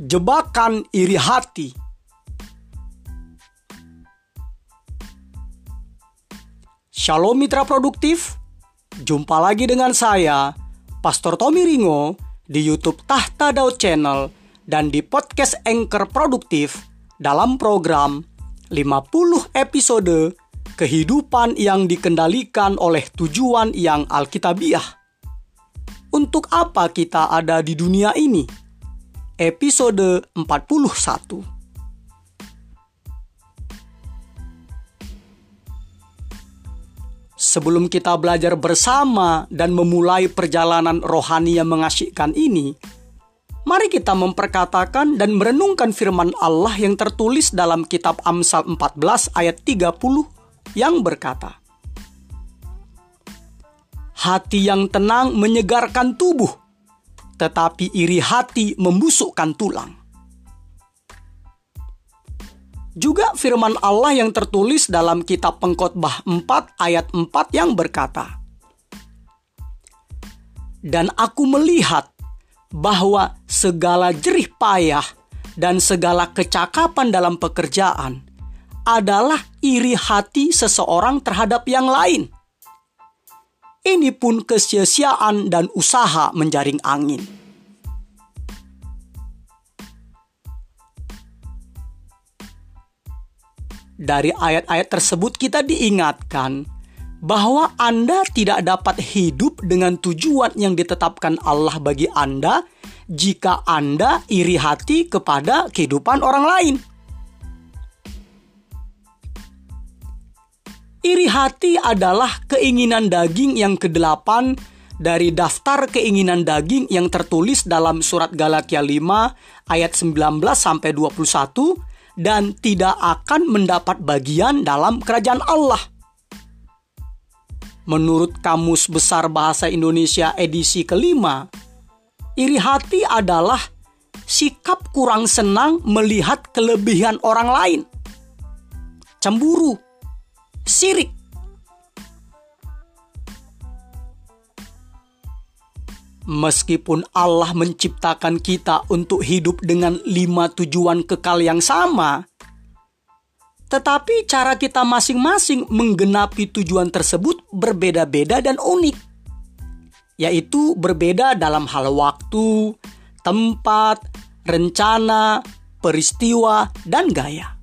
Jebakan iri hati. Shalom mitra produktif. Jumpa lagi dengan saya, Pastor Tommy Ringo di YouTube Tahta Daud Channel dan di podcast Anchor Produktif dalam program 50 episode kehidupan yang dikendalikan oleh tujuan yang alkitabiah. Untuk apa kita ada di dunia ini? Episode 41 Sebelum kita belajar bersama dan memulai perjalanan rohani yang mengasyikkan ini, mari kita memperkatakan dan merenungkan firman Allah yang tertulis dalam kitab Amsal 14 ayat 30 yang berkata, Hati yang tenang menyegarkan tubuh, tetapi iri hati membusukkan tulang. Juga firman Allah yang tertulis dalam kitab Pengkhotbah 4 ayat 4 yang berkata, Dan aku melihat bahwa segala jerih payah dan segala kecakapan dalam pekerjaan adalah iri hati seseorang terhadap yang lain. Ini pun kesia-siaan dan usaha menjaring angin. Dari ayat-ayat tersebut kita diingatkan bahwa Anda tidak dapat hidup dengan tujuan yang ditetapkan Allah bagi Anda jika Anda iri hati kepada kehidupan orang lain. Iri hati adalah keinginan daging yang kedelapan dari daftar keinginan daging yang tertulis dalam surat Galatia 5 ayat 19 sampai 21 dan tidak akan mendapat bagian dalam kerajaan Allah. Menurut Kamus Besar Bahasa Indonesia edisi kelima, iri hati adalah sikap kurang senang melihat kelebihan orang lain, cemburu, sirik, Meskipun Allah menciptakan kita untuk hidup dengan lima tujuan kekal yang sama, tetapi cara kita masing-masing menggenapi tujuan tersebut berbeda-beda dan unik, yaitu berbeda dalam hal waktu, tempat, rencana, peristiwa, dan gaya.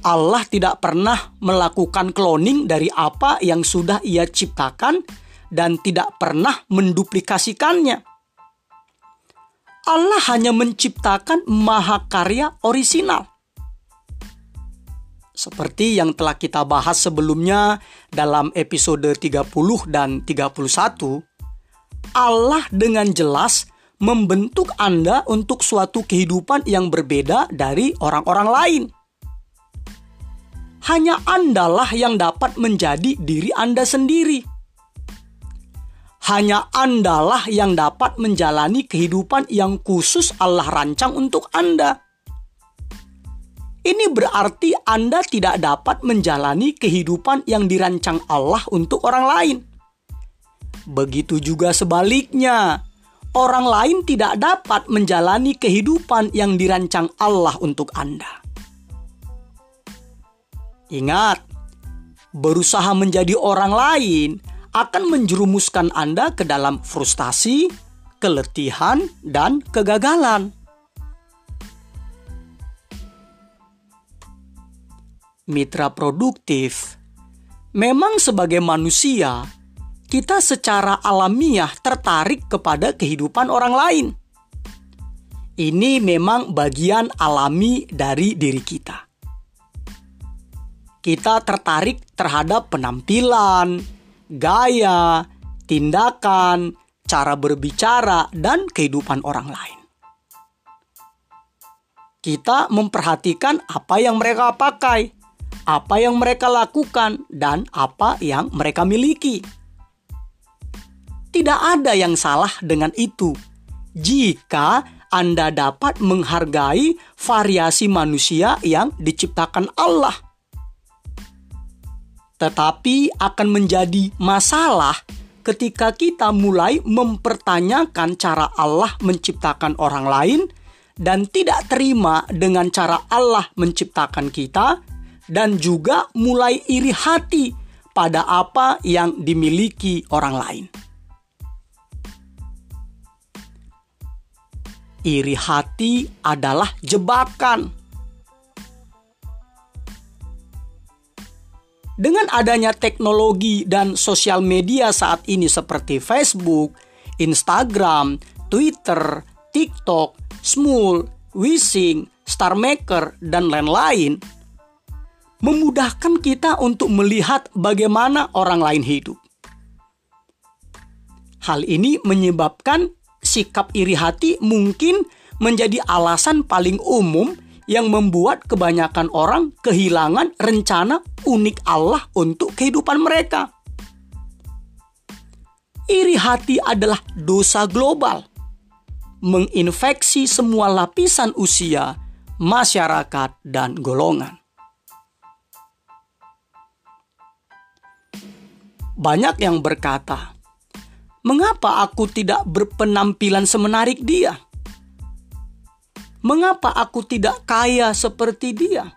Allah tidak pernah melakukan cloning dari apa yang sudah Ia ciptakan dan tidak pernah menduplikasikannya. Allah hanya menciptakan mahakarya orisinal. Seperti yang telah kita bahas sebelumnya dalam episode 30 dan 31, Allah dengan jelas membentuk Anda untuk suatu kehidupan yang berbeda dari orang-orang lain. Hanya Andalah yang dapat menjadi diri Anda sendiri hanya Andalah yang dapat menjalani kehidupan yang khusus Allah rancang untuk Anda. Ini berarti Anda tidak dapat menjalani kehidupan yang dirancang Allah untuk orang lain. Begitu juga sebaliknya, orang lain tidak dapat menjalani kehidupan yang dirancang Allah untuk Anda. Ingat, berusaha menjadi orang lain akan menjerumuskan Anda ke dalam frustasi, keletihan, dan kegagalan. Mitra produktif memang, sebagai manusia, kita secara alamiah tertarik kepada kehidupan orang lain. Ini memang bagian alami dari diri kita. Kita tertarik terhadap penampilan, gaya, tindakan, cara berbicara, dan kehidupan orang lain. Kita memperhatikan apa yang mereka pakai, apa yang mereka lakukan, dan apa yang mereka miliki. Tidak ada yang salah dengan itu jika Anda dapat menghargai variasi manusia yang diciptakan Allah tetapi akan menjadi masalah ketika kita mulai mempertanyakan cara Allah menciptakan orang lain dan tidak terima dengan cara Allah menciptakan kita, dan juga mulai iri hati pada apa yang dimiliki orang lain. Iri hati adalah jebakan. Dengan adanya teknologi dan sosial media saat ini seperti Facebook, Instagram, Twitter, TikTok, Smule, Wishing, Star Maker, dan lain-lain, memudahkan kita untuk melihat bagaimana orang lain hidup. Hal ini menyebabkan sikap iri hati mungkin menjadi alasan paling umum yang membuat kebanyakan orang kehilangan rencana unik Allah untuk kehidupan mereka. Iri hati adalah dosa global menginfeksi semua lapisan usia, masyarakat, dan golongan. Banyak yang berkata, "Mengapa aku tidak berpenampilan semenarik dia? Mengapa aku tidak kaya seperti dia?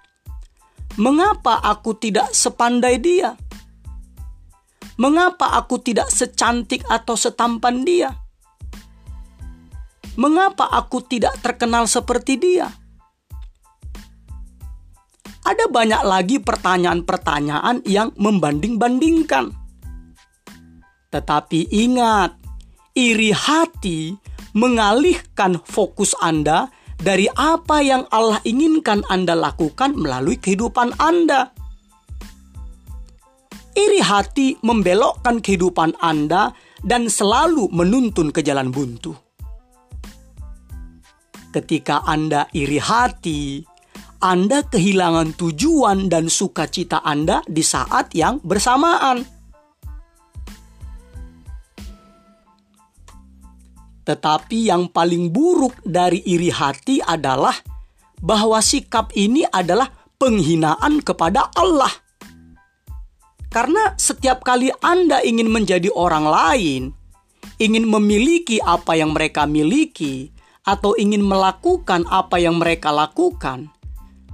Mengapa aku tidak sepandai dia? Mengapa aku tidak secantik atau setampan dia?" Mengapa aku tidak terkenal seperti dia? Ada banyak lagi pertanyaan-pertanyaan yang membanding-bandingkan. Tetapi ingat, iri hati mengalihkan fokus Anda dari apa yang Allah inginkan Anda lakukan melalui kehidupan Anda. Iri hati membelokkan kehidupan Anda dan selalu menuntun ke jalan buntu. Ketika Anda iri hati, Anda kehilangan tujuan dan sukacita Anda di saat yang bersamaan. Tetapi yang paling buruk dari iri hati adalah bahwa sikap ini adalah penghinaan kepada Allah. Karena setiap kali Anda ingin menjadi orang lain, ingin memiliki apa yang mereka miliki, atau ingin melakukan apa yang mereka lakukan,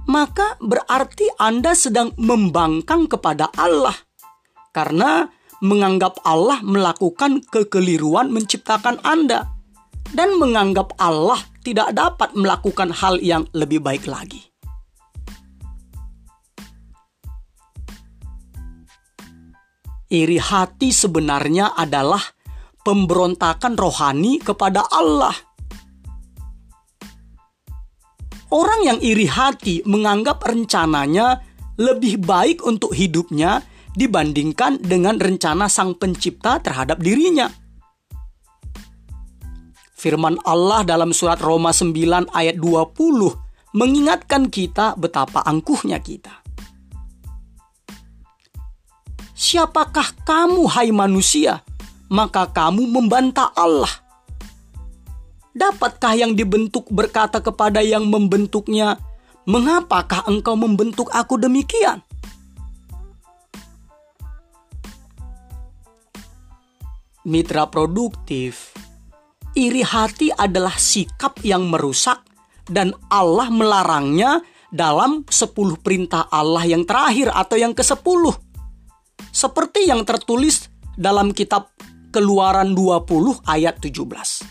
maka berarti Anda sedang membangkang kepada Allah karena menganggap Allah melakukan kekeliruan menciptakan Anda dan menganggap Allah tidak dapat melakukan hal yang lebih baik lagi. Iri hati sebenarnya adalah pemberontakan rohani kepada Allah Orang yang iri hati menganggap rencananya lebih baik untuk hidupnya dibandingkan dengan rencana Sang Pencipta terhadap dirinya. Firman Allah dalam surat Roma 9 ayat 20 mengingatkan kita betapa angkuhnya kita. Siapakah kamu hai manusia? Maka kamu membantah Allah Dapatkah yang dibentuk berkata kepada yang membentuknya, "Mengapakah engkau membentuk aku demikian?" Mitra produktif, iri hati adalah sikap yang merusak dan Allah melarangnya dalam 10 perintah Allah yang terakhir atau yang ke-10. Seperti yang tertulis dalam kitab Keluaran 20 ayat 17.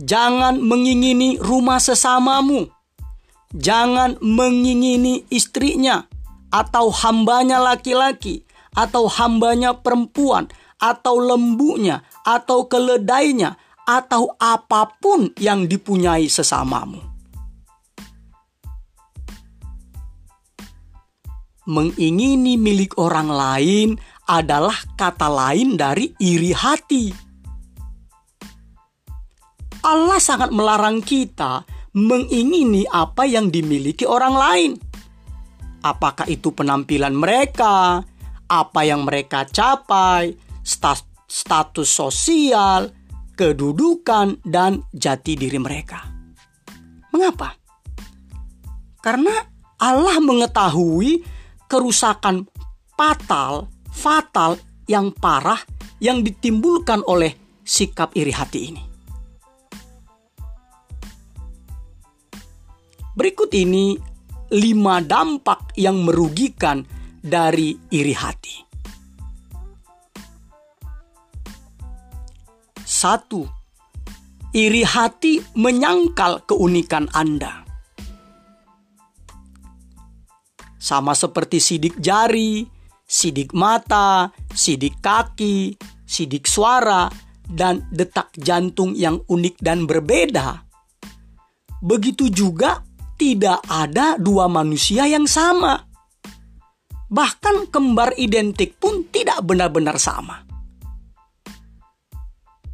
Jangan mengingini rumah sesamamu. Jangan mengingini istrinya atau hambanya laki-laki atau hambanya perempuan atau lembunya atau keledainya atau apa pun yang dipunyai sesamamu. Mengingini milik orang lain adalah kata lain dari iri hati. Allah sangat melarang kita mengingini apa yang dimiliki orang lain. Apakah itu penampilan mereka, apa yang mereka capai, status sosial, kedudukan, dan jati diri mereka. Mengapa? Karena Allah mengetahui kerusakan fatal, fatal yang parah yang ditimbulkan oleh sikap iri hati ini. Berikut ini lima dampak yang merugikan dari iri hati. Satu, iri hati menyangkal keunikan Anda. Sama seperti sidik jari, sidik mata, sidik kaki, sidik suara, dan detak jantung yang unik dan berbeda. Begitu juga tidak ada dua manusia yang sama. Bahkan kembar identik pun tidak benar-benar sama.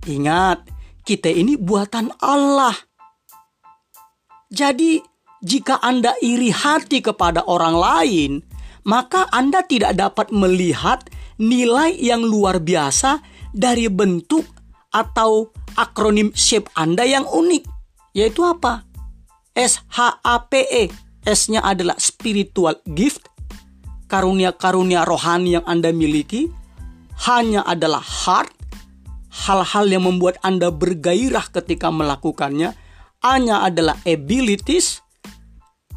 Ingat, kita ini buatan Allah. Jadi, jika Anda iri hati kepada orang lain, maka Anda tidak dapat melihat nilai yang luar biasa dari bentuk atau akronim shape Anda yang unik, yaitu apa? S-H-A-P-E. S-nya adalah spiritual gift, karunia-karunia rohani yang Anda miliki. Hanya adalah heart, hal-hal yang membuat Anda bergairah ketika melakukannya. Hanya adalah abilities,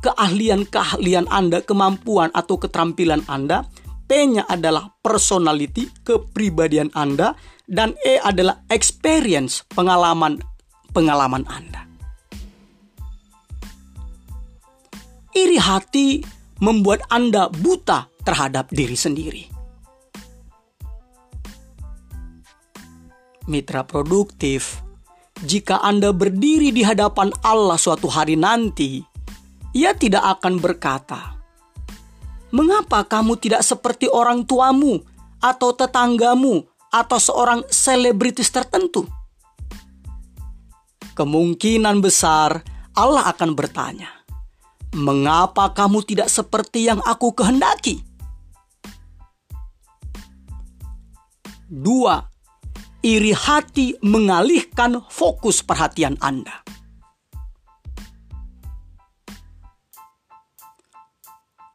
keahlian-keahlian Anda, kemampuan atau keterampilan Anda. P-nya adalah personality, kepribadian Anda. Dan E adalah experience, pengalaman pengalaman Anda. iri hati membuat Anda buta terhadap diri sendiri. Mitra produktif, jika Anda berdiri di hadapan Allah suatu hari nanti, Ia tidak akan berkata, "Mengapa kamu tidak seperti orang tuamu atau tetanggamu atau seorang selebritis tertentu?" Kemungkinan besar Allah akan bertanya, Mengapa kamu tidak seperti yang aku kehendaki? Dua, iri hati mengalihkan fokus perhatian Anda.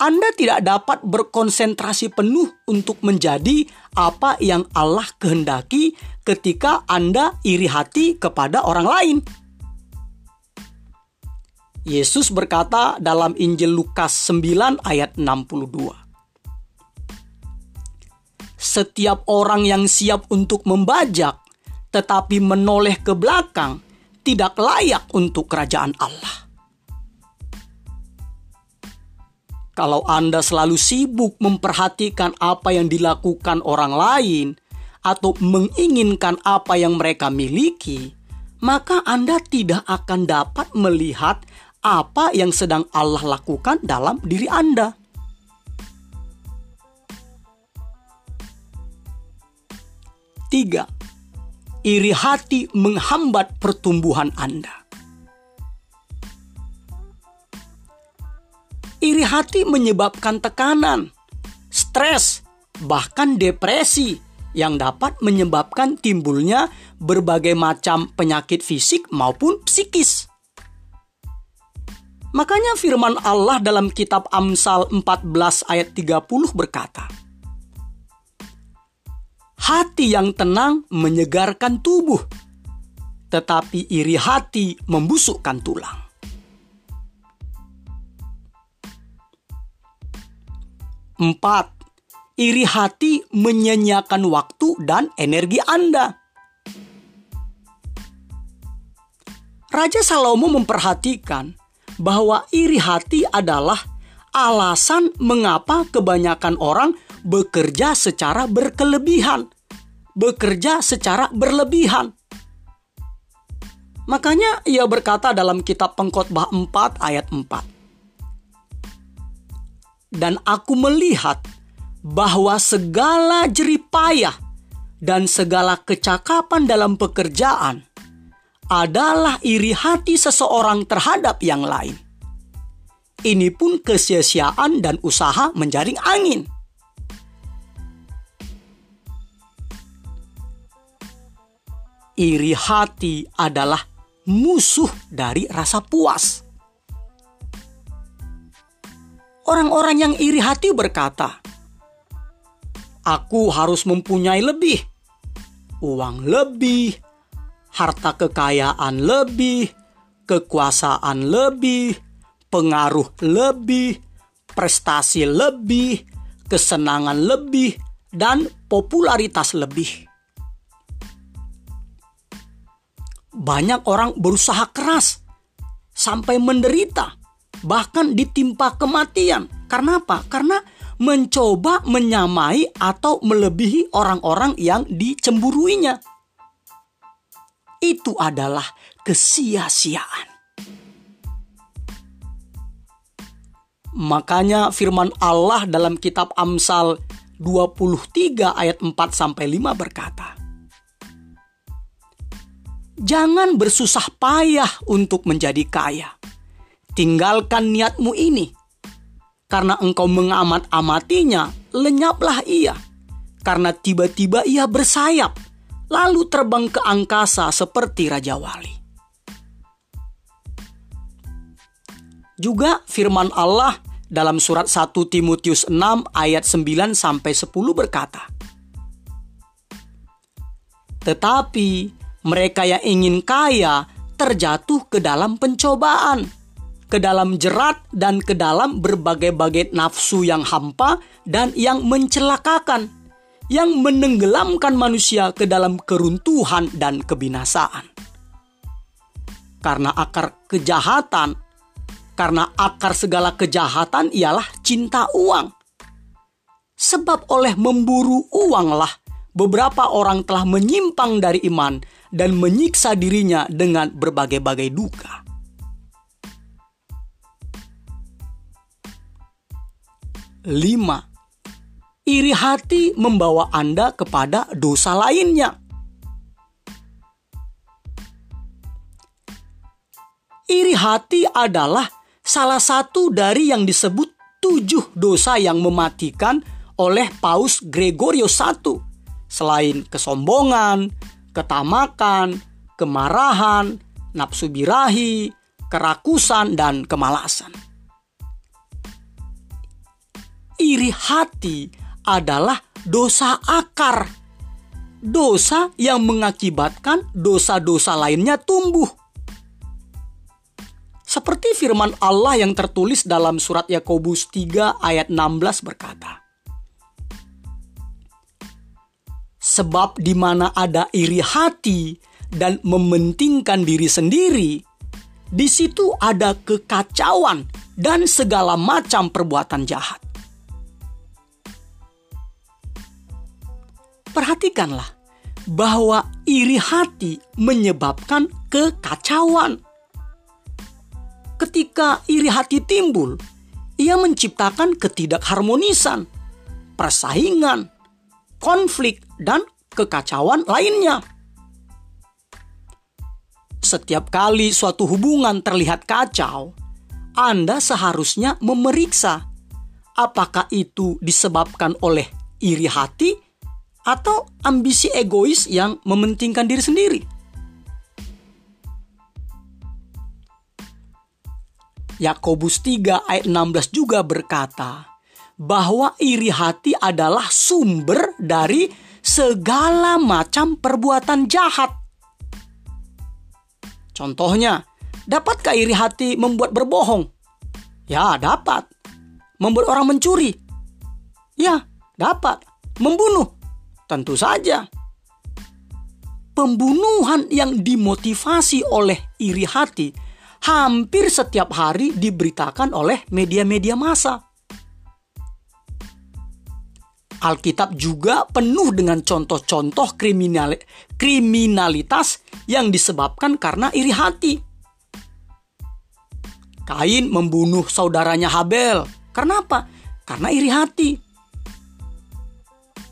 Anda tidak dapat berkonsentrasi penuh untuk menjadi apa yang Allah kehendaki ketika Anda iri hati kepada orang lain. Yesus berkata dalam Injil Lukas 9 ayat 62. Setiap orang yang siap untuk membajak tetapi menoleh ke belakang tidak layak untuk kerajaan Allah. Kalau Anda selalu sibuk memperhatikan apa yang dilakukan orang lain atau menginginkan apa yang mereka miliki, maka Anda tidak akan dapat melihat apa yang sedang Allah lakukan dalam diri Anda. Tiga, iri hati menghambat pertumbuhan Anda. Iri hati menyebabkan tekanan, stres, bahkan depresi yang dapat menyebabkan timbulnya berbagai macam penyakit fisik maupun psikis. Makanya firman Allah dalam kitab Amsal 14 ayat 30 berkata, Hati yang tenang menyegarkan tubuh, tetapi iri hati membusukkan tulang. Empat, iri hati menyanyiakan waktu dan energi Anda. Raja Salomo memperhatikan bahwa iri hati adalah alasan mengapa kebanyakan orang bekerja secara berkelebihan, bekerja secara berlebihan. Makanya ia berkata dalam kitab Pengkhotbah 4 ayat 4. Dan aku melihat bahwa segala jeripayah dan segala kecakapan dalam pekerjaan adalah iri hati seseorang terhadap yang lain. Ini pun kesia-siaan dan usaha menjaring angin. Iri hati adalah musuh dari rasa puas. Orang-orang yang iri hati berkata, Aku harus mempunyai lebih, uang lebih, harta kekayaan lebih, kekuasaan lebih, pengaruh lebih, prestasi lebih, kesenangan lebih, dan popularitas lebih. Banyak orang berusaha keras sampai menderita, bahkan ditimpa kematian. Karena apa? Karena mencoba menyamai atau melebihi orang-orang yang dicemburuinya. Itu adalah kesia-siaan. Makanya firman Allah dalam kitab Amsal 23 ayat 4 sampai 5 berkata, Jangan bersusah payah untuk menjadi kaya. Tinggalkan niatmu ini. Karena engkau mengamat-amatinya, lenyaplah ia. Karena tiba-tiba ia bersayap, lalu terbang ke angkasa seperti Raja Wali. Juga firman Allah dalam surat 1 Timotius 6 ayat 9 sampai 10 berkata, Tetapi mereka yang ingin kaya terjatuh ke dalam pencobaan, ke dalam jerat dan ke dalam berbagai-bagai nafsu yang hampa dan yang mencelakakan, yang menenggelamkan manusia ke dalam keruntuhan dan kebinasaan. Karena akar kejahatan karena akar segala kejahatan ialah cinta uang. Sebab oleh memburu uanglah beberapa orang telah menyimpang dari iman dan menyiksa dirinya dengan berbagai-bagai duka. Lima, iri hati membawa Anda kepada dosa lainnya. Iri hati adalah salah satu dari yang disebut tujuh dosa yang mematikan oleh Paus Gregorius I. Selain kesombongan, ketamakan, kemarahan, nafsu birahi, kerakusan, dan kemalasan. Iri hati adalah dosa akar. Dosa yang mengakibatkan dosa-dosa lainnya tumbuh seperti firman Allah yang tertulis dalam surat Yakobus 3 ayat 16 berkata, Sebab di mana ada iri hati dan mementingkan diri sendiri, di situ ada kekacauan dan segala macam perbuatan jahat. Perhatikanlah bahwa iri hati menyebabkan kekacauan ketika iri hati timbul, ia menciptakan ketidakharmonisan, persaingan, konflik, dan kekacauan lainnya. Setiap kali suatu hubungan terlihat kacau, Anda seharusnya memeriksa apakah itu disebabkan oleh iri hati atau ambisi egois yang mementingkan diri sendiri. Yakobus 3 ayat 16 juga berkata bahwa iri hati adalah sumber dari segala macam perbuatan jahat. Contohnya, dapatkah iri hati membuat berbohong? Ya, dapat. Membuat orang mencuri? Ya, dapat. Membunuh? Tentu saja. Pembunuhan yang dimotivasi oleh iri hati hampir setiap hari diberitakan oleh media-media massa. Alkitab juga penuh dengan contoh-contoh kriminal, kriminalitas yang disebabkan karena iri hati. Kain membunuh saudaranya Habel. Karena apa? Karena iri hati.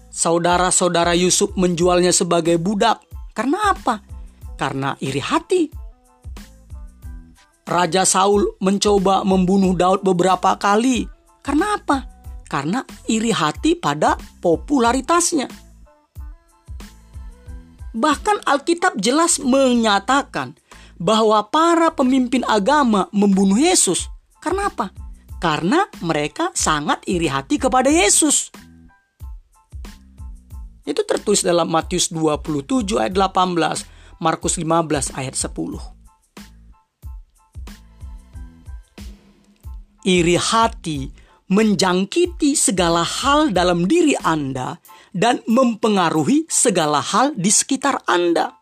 Saudara-saudara Yusuf menjualnya sebagai budak. Karena apa? Karena iri hati. Raja Saul mencoba membunuh Daud beberapa kali. Karena apa? Karena iri hati pada popularitasnya. Bahkan Alkitab jelas menyatakan bahwa para pemimpin agama membunuh Yesus. Karena apa? Karena mereka sangat iri hati kepada Yesus. Itu tertulis dalam Matius 27 ayat 18, Markus 15 ayat 10. Iri hati menjangkiti segala hal dalam diri Anda dan mempengaruhi segala hal di sekitar Anda.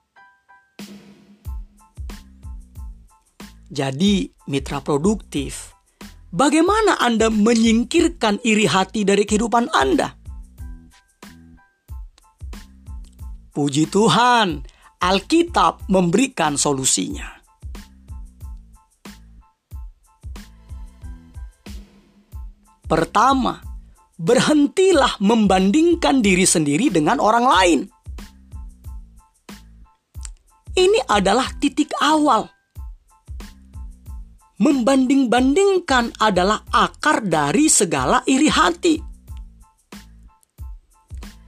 Jadi, mitra produktif, bagaimana Anda menyingkirkan iri hati dari kehidupan Anda? Puji Tuhan, Alkitab memberikan solusinya. Pertama, berhentilah membandingkan diri sendiri dengan orang lain. Ini adalah titik awal membanding-bandingkan adalah akar dari segala iri hati.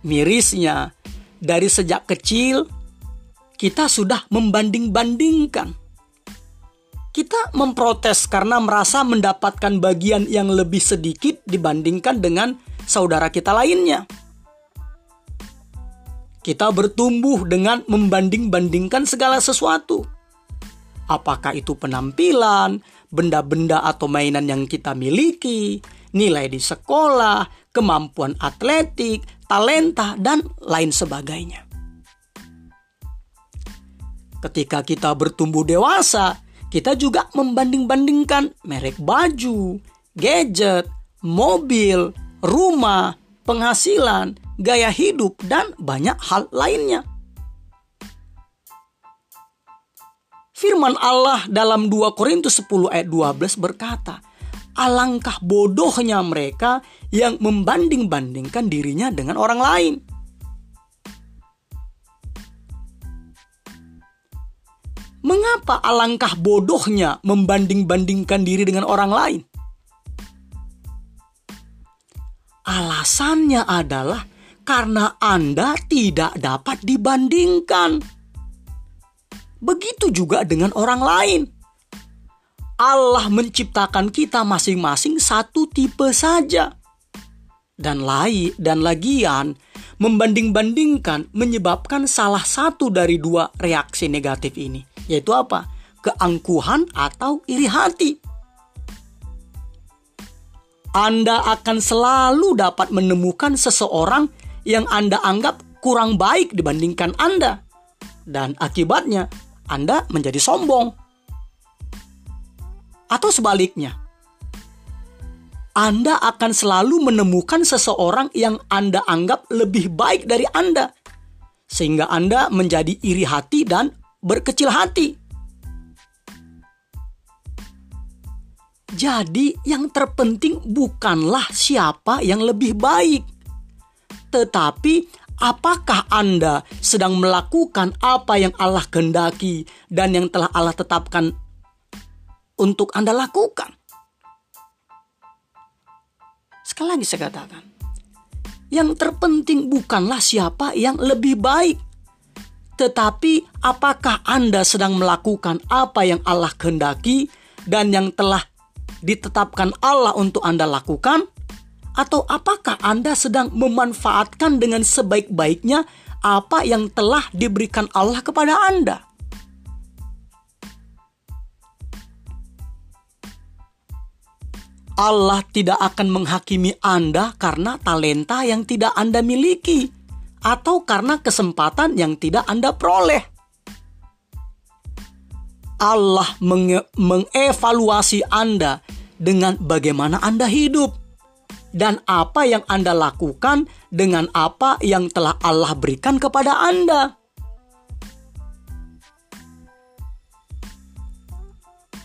Mirisnya, dari sejak kecil kita sudah membanding-bandingkan. Kita memprotes karena merasa mendapatkan bagian yang lebih sedikit dibandingkan dengan saudara kita lainnya. Kita bertumbuh dengan membanding-bandingkan segala sesuatu. Apakah itu penampilan, benda-benda atau mainan yang kita miliki, nilai di sekolah, kemampuan atletik, talenta, dan lain sebagainya. Ketika kita bertumbuh dewasa, kita juga membanding-bandingkan merek baju, gadget, mobil, rumah, penghasilan, gaya hidup, dan banyak hal lainnya. Firman Allah dalam 2 Korintus 10 ayat 12 berkata, Alangkah bodohnya mereka yang membanding-bandingkan dirinya dengan orang lain. Mengapa alangkah bodohnya membanding-bandingkan diri dengan orang lain? Alasannya adalah karena Anda tidak dapat dibandingkan. Begitu juga dengan orang lain. Allah menciptakan kita masing-masing satu tipe saja. Dan lain dan lagian membanding-bandingkan menyebabkan salah satu dari dua reaksi negatif ini, yaitu apa? Keangkuhan atau iri hati. Anda akan selalu dapat menemukan seseorang yang Anda anggap kurang baik dibandingkan Anda. Dan akibatnya, anda menjadi sombong. Atau sebaliknya, Anda akan selalu menemukan seseorang yang Anda anggap lebih baik dari Anda, sehingga Anda menjadi iri hati dan berkecil hati. Jadi, yang terpenting bukanlah siapa yang lebih baik, tetapi Apakah Anda sedang melakukan apa yang Allah kehendaki dan yang telah Allah tetapkan untuk Anda lakukan? Sekali lagi saya katakan, yang terpenting bukanlah siapa yang lebih baik, tetapi apakah Anda sedang melakukan apa yang Allah kehendaki dan yang telah ditetapkan Allah untuk Anda lakukan? Atau apakah Anda sedang memanfaatkan dengan sebaik-baiknya apa yang telah diberikan Allah kepada Anda? Allah tidak akan menghakimi Anda karena talenta yang tidak Anda miliki atau karena kesempatan yang tidak Anda peroleh. Allah mengevaluasi Anda dengan bagaimana Anda hidup dan apa yang Anda lakukan dengan apa yang telah Allah berikan kepada Anda.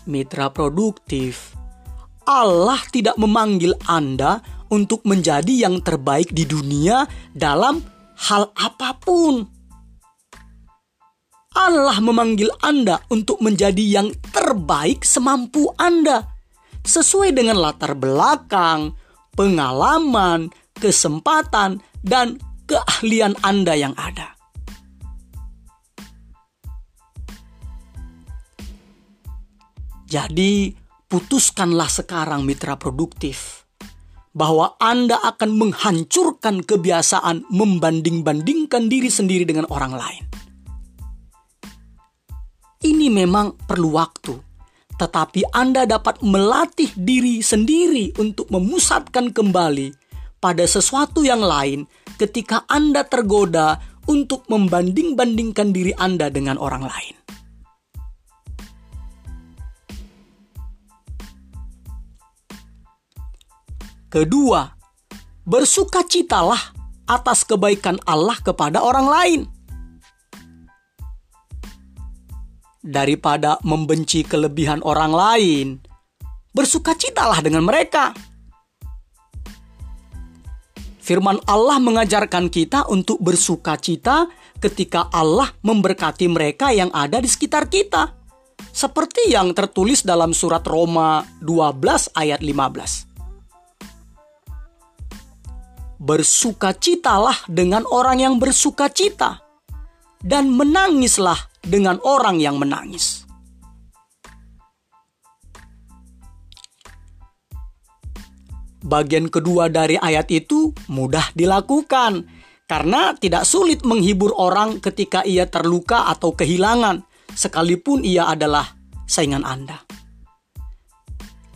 Mitra produktif, Allah tidak memanggil Anda untuk menjadi yang terbaik di dunia dalam hal apa pun. Allah memanggil Anda untuk menjadi yang terbaik semampu Anda, sesuai dengan latar belakang, pengalaman, kesempatan, dan keahlian Anda yang ada. Jadi, putuskanlah sekarang mitra produktif bahwa Anda akan menghancurkan kebiasaan membanding-bandingkan diri sendiri dengan orang lain. Ini memang perlu waktu, tetapi Anda dapat melatih diri sendiri untuk memusatkan kembali pada sesuatu yang lain ketika Anda tergoda untuk membanding-bandingkan diri Anda dengan orang lain. Kedua, bersukacitalah atas kebaikan Allah kepada orang lain. Daripada membenci kelebihan orang lain, bersukacitalah dengan mereka. Firman Allah mengajarkan kita untuk bersukacita ketika Allah memberkati mereka yang ada di sekitar kita. Seperti yang tertulis dalam surat Roma 12 ayat 15 bersukacitalah dengan orang yang bersukacita, dan menangislah dengan orang yang menangis. Bagian kedua dari ayat itu mudah dilakukan karena tidak sulit menghibur orang ketika ia terluka atau kehilangan, sekalipun ia adalah saingan Anda.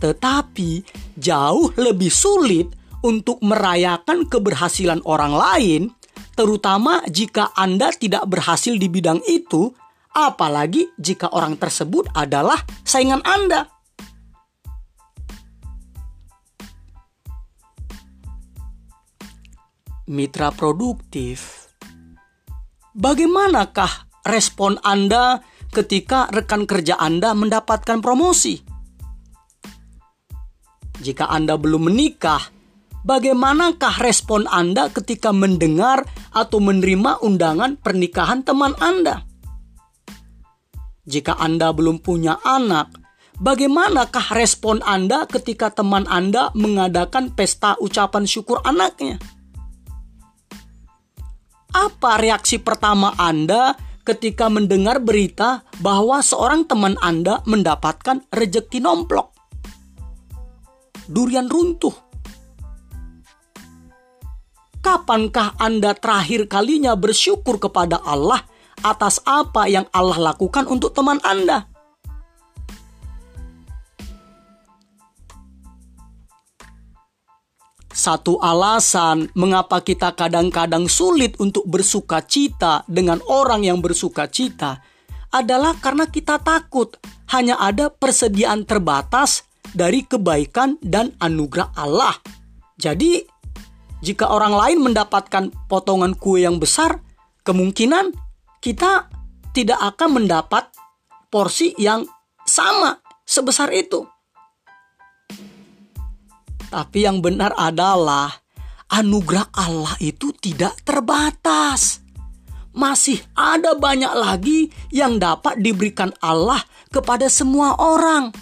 Tetapi jauh lebih sulit untuk merayakan keberhasilan orang lain, terutama jika Anda tidak berhasil di bidang itu, apalagi jika orang tersebut adalah saingan Anda. Mitra produktif, bagaimanakah respon Anda ketika rekan kerja Anda mendapatkan promosi? Jika Anda belum menikah, Bagaimanakah respon Anda ketika mendengar atau menerima undangan pernikahan teman Anda? Jika Anda belum punya anak, bagaimanakah respon Anda ketika teman Anda mengadakan pesta ucapan syukur anaknya? Apa reaksi pertama Anda ketika mendengar berita bahwa seorang teman Anda mendapatkan rejeki nomplok? Durian runtuh Kapankah Anda terakhir kalinya bersyukur kepada Allah atas apa yang Allah lakukan untuk teman Anda? Satu alasan mengapa kita kadang-kadang sulit untuk bersuka cita dengan orang yang bersuka cita adalah karena kita takut hanya ada persediaan terbatas dari kebaikan dan anugerah Allah. Jadi, jika orang lain mendapatkan potongan kue yang besar, kemungkinan kita tidak akan mendapat porsi yang sama sebesar itu. Tapi yang benar adalah anugerah Allah itu tidak terbatas. Masih ada banyak lagi yang dapat diberikan Allah kepada semua orang,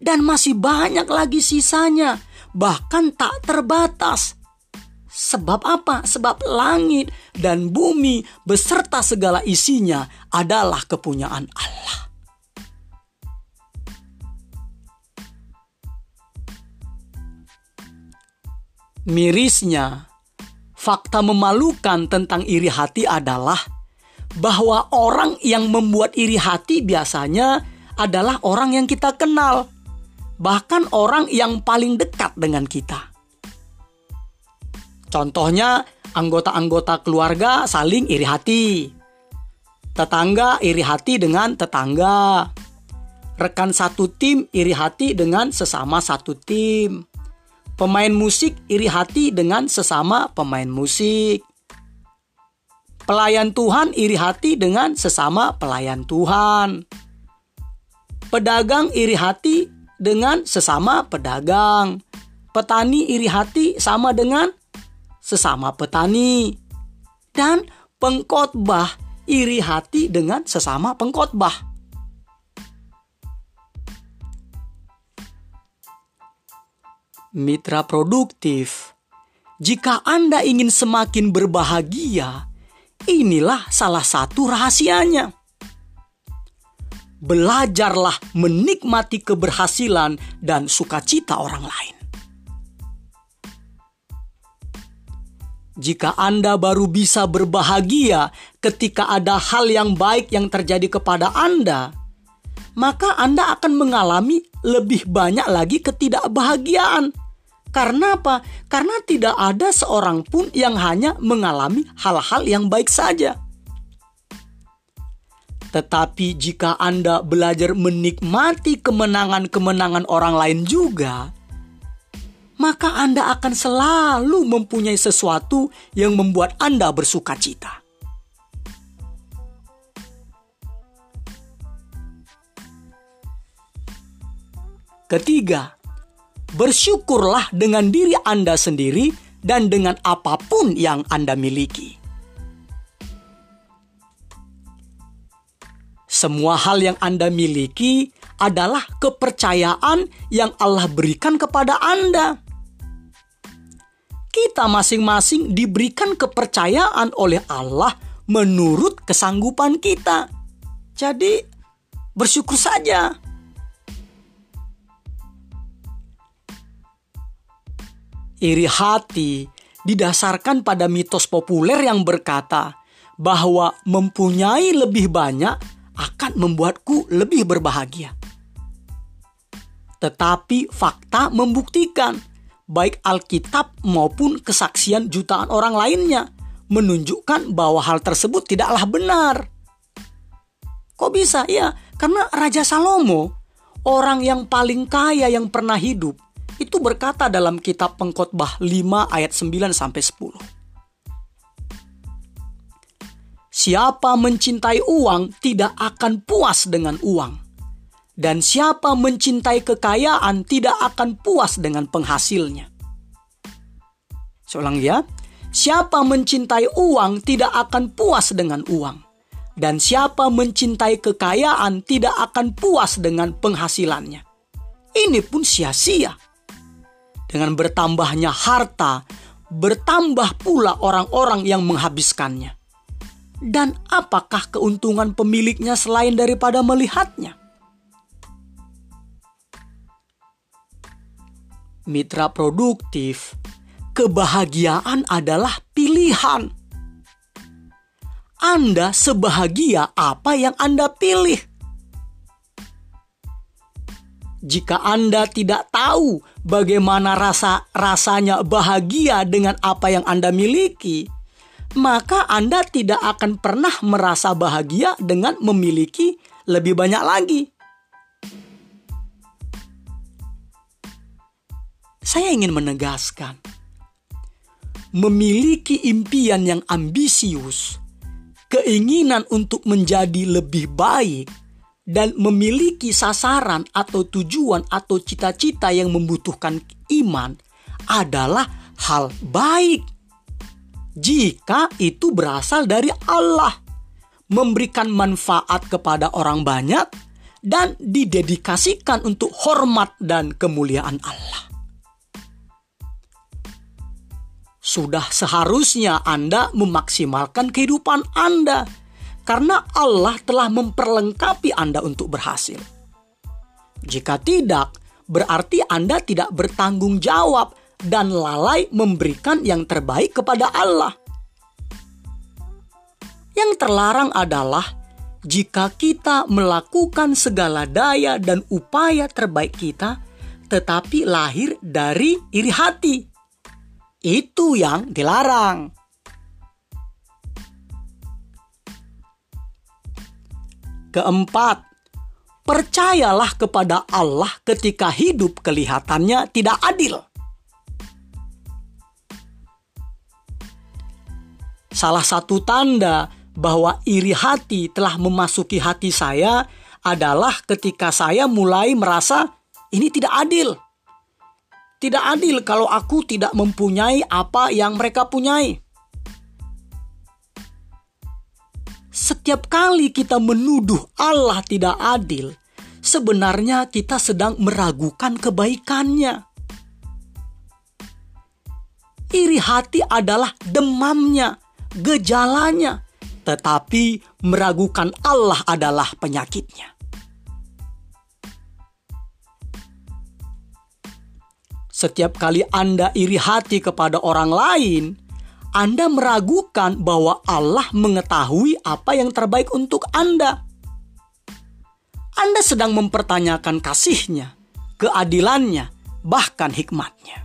dan masih banyak lagi sisanya, bahkan tak terbatas. Sebab apa? Sebab langit dan bumi beserta segala isinya adalah kepunyaan Allah. Mirisnya, fakta memalukan tentang iri hati adalah bahwa orang yang membuat iri hati biasanya adalah orang yang kita kenal, bahkan orang yang paling dekat dengan kita. Contohnya, anggota-anggota keluarga saling iri hati. Tetangga iri hati dengan tetangga. Rekan satu tim iri hati dengan sesama satu tim. Pemain musik iri hati dengan sesama pemain musik. Pelayan Tuhan iri hati dengan sesama pelayan Tuhan. Pedagang iri hati dengan sesama pedagang. Petani iri hati sama dengan sesama petani, dan pengkhotbah iri hati dengan sesama pengkhotbah. Mitra produktif, jika Anda ingin semakin berbahagia, inilah salah satu rahasianya. Belajarlah menikmati keberhasilan dan sukacita orang lain. Jika Anda baru bisa berbahagia ketika ada hal yang baik yang terjadi kepada Anda, maka Anda akan mengalami lebih banyak lagi ketidakbahagiaan. Karena apa? Karena tidak ada seorang pun yang hanya mengalami hal-hal yang baik saja. Tetapi jika Anda belajar menikmati kemenangan-kemenangan orang lain juga, maka Anda akan selalu mempunyai sesuatu yang membuat Anda bersuka cita. Ketiga, bersyukurlah dengan diri Anda sendiri dan dengan apa pun yang Anda miliki. Semua hal yang Anda miliki adalah kepercayaan yang Allah berikan kepada Anda. Kita masing-masing diberikan kepercayaan oleh Allah menurut kesanggupan kita. Jadi, bersyukur saja. iri hati didasarkan pada mitos populer yang berkata bahwa mempunyai lebih banyak akan membuatku lebih berbahagia. Tetapi fakta membuktikan baik Alkitab maupun kesaksian jutaan orang lainnya menunjukkan bahwa hal tersebut tidaklah benar. Kok bisa? Ya, karena Raja Salomo, orang yang paling kaya yang pernah hidup, itu berkata dalam kitab Pengkhotbah 5 ayat 9 sampai 10. Siapa mencintai uang tidak akan puas dengan uang. Dan siapa mencintai kekayaan tidak akan puas dengan penghasilnya. Seorang ya, siapa mencintai uang tidak akan puas dengan uang. Dan siapa mencintai kekayaan tidak akan puas dengan penghasilannya. Ini pun sia-sia dengan bertambahnya harta, bertambah pula orang-orang yang menghabiskannya. Dan apakah keuntungan pemiliknya selain daripada melihatnya? Mitra produktif, kebahagiaan adalah pilihan. Anda sebahagia apa yang Anda pilih. Jika Anda tidak tahu bagaimana rasa rasanya bahagia dengan apa yang Anda miliki, maka Anda tidak akan pernah merasa bahagia dengan memiliki lebih banyak lagi. Saya ingin menegaskan, memiliki impian yang ambisius, keinginan untuk menjadi lebih baik, dan memiliki sasaran atau tujuan atau cita-cita yang membutuhkan iman adalah hal baik. Jika itu berasal dari Allah, memberikan manfaat kepada orang banyak dan didedikasikan untuk hormat dan kemuliaan Allah. Sudah seharusnya Anda memaksimalkan kehidupan Anda karena Allah telah memperlengkapi Anda untuk berhasil. Jika tidak, berarti Anda tidak bertanggung jawab dan lalai memberikan yang terbaik kepada Allah. Yang terlarang adalah jika kita melakukan segala daya dan upaya terbaik kita, tetapi lahir dari iri hati. Itu yang dilarang. Keempat, percayalah kepada Allah ketika hidup kelihatannya tidak adil. Salah satu tanda bahwa iri hati telah memasuki hati saya adalah ketika saya mulai merasa ini tidak adil. Tidak adil kalau aku tidak mempunyai apa yang mereka punyai. Setiap kali kita menuduh Allah tidak adil, sebenarnya kita sedang meragukan kebaikannya. Iri hati adalah demamnya, gejalanya, tetapi meragukan Allah adalah penyakitnya. Setiap kali Anda iri hati kepada orang lain, Anda meragukan bahwa Allah mengetahui apa yang terbaik untuk Anda. Anda sedang mempertanyakan kasihnya, keadilannya, bahkan hikmatnya.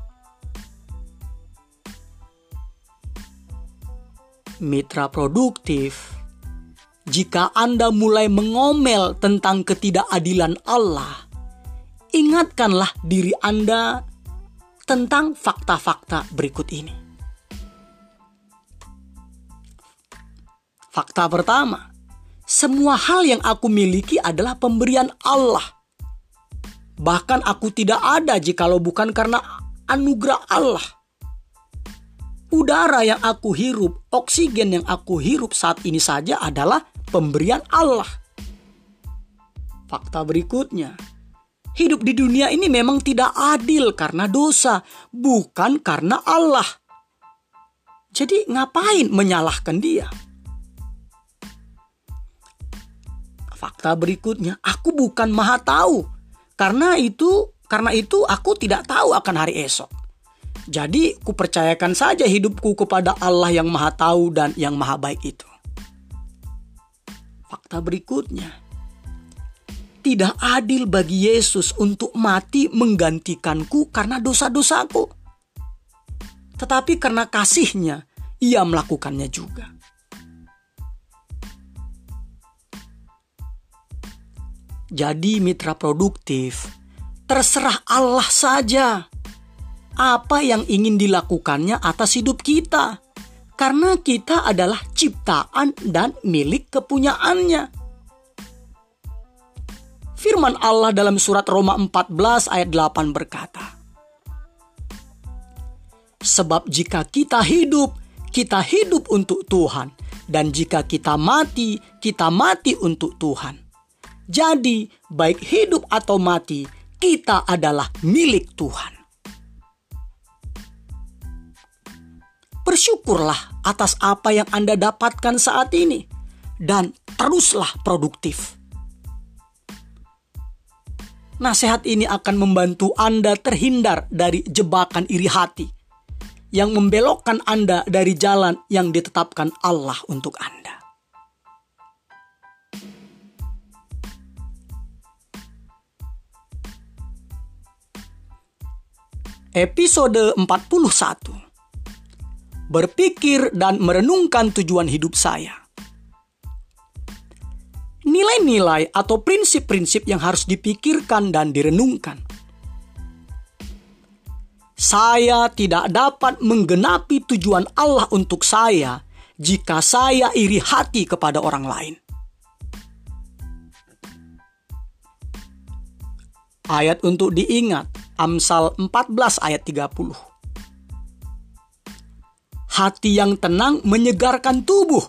Mitra produktif, jika Anda mulai mengomel tentang ketidakadilan Allah, ingatkanlah diri Anda tentang fakta-fakta berikut ini. Fakta pertama, semua hal yang aku miliki adalah pemberian Allah. Bahkan aku tidak ada jikalau bukan karena anugerah Allah. Udara yang aku hirup, oksigen yang aku hirup saat ini saja adalah pemberian Allah. Fakta berikutnya, hidup di dunia ini memang tidak adil karena dosa, bukan karena Allah. Jadi, ngapain menyalahkan Dia? Fakta berikutnya, aku bukan maha tahu. Karena itu, karena itu aku tidak tahu akan hari esok. Jadi, kupercayakan saja hidupku kepada Allah yang maha tahu dan yang maha baik itu. Fakta berikutnya, tidak adil bagi Yesus untuk mati menggantikanku karena dosa-dosaku. Tetapi karena kasihnya, ia melakukannya juga. Jadi mitra produktif, terserah Allah saja apa yang ingin dilakukannya atas hidup kita. Karena kita adalah ciptaan dan milik kepunyaannya. Firman Allah dalam surat Roma 14 ayat 8 berkata, Sebab jika kita hidup, kita hidup untuk Tuhan. Dan jika kita mati, kita mati untuk Tuhan. Jadi, baik hidup atau mati, kita adalah milik Tuhan. Bersyukurlah atas apa yang Anda dapatkan saat ini, dan teruslah produktif. Nasihat ini akan membantu Anda terhindar dari jebakan iri hati yang membelokkan Anda dari jalan yang ditetapkan Allah untuk Anda. Episode 41 Berpikir dan merenungkan tujuan hidup saya Nilai-nilai atau prinsip-prinsip yang harus dipikirkan dan direnungkan Saya tidak dapat menggenapi tujuan Allah untuk saya jika saya iri hati kepada orang lain. Ayat untuk diingat Amsal 14 ayat 30. Hati yang tenang menyegarkan tubuh,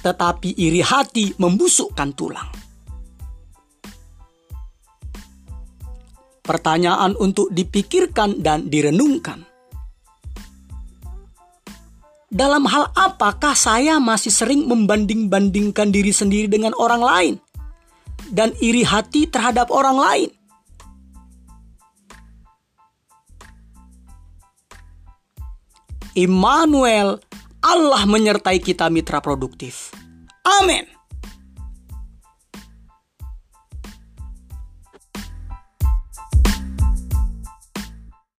tetapi iri hati membusukkan tulang. Pertanyaan untuk dipikirkan dan direnungkan. Dalam hal apakah saya masih sering membanding-bandingkan diri sendiri dengan orang lain dan iri hati terhadap orang lain? Immanuel, Allah menyertai kita mitra produktif. Amin.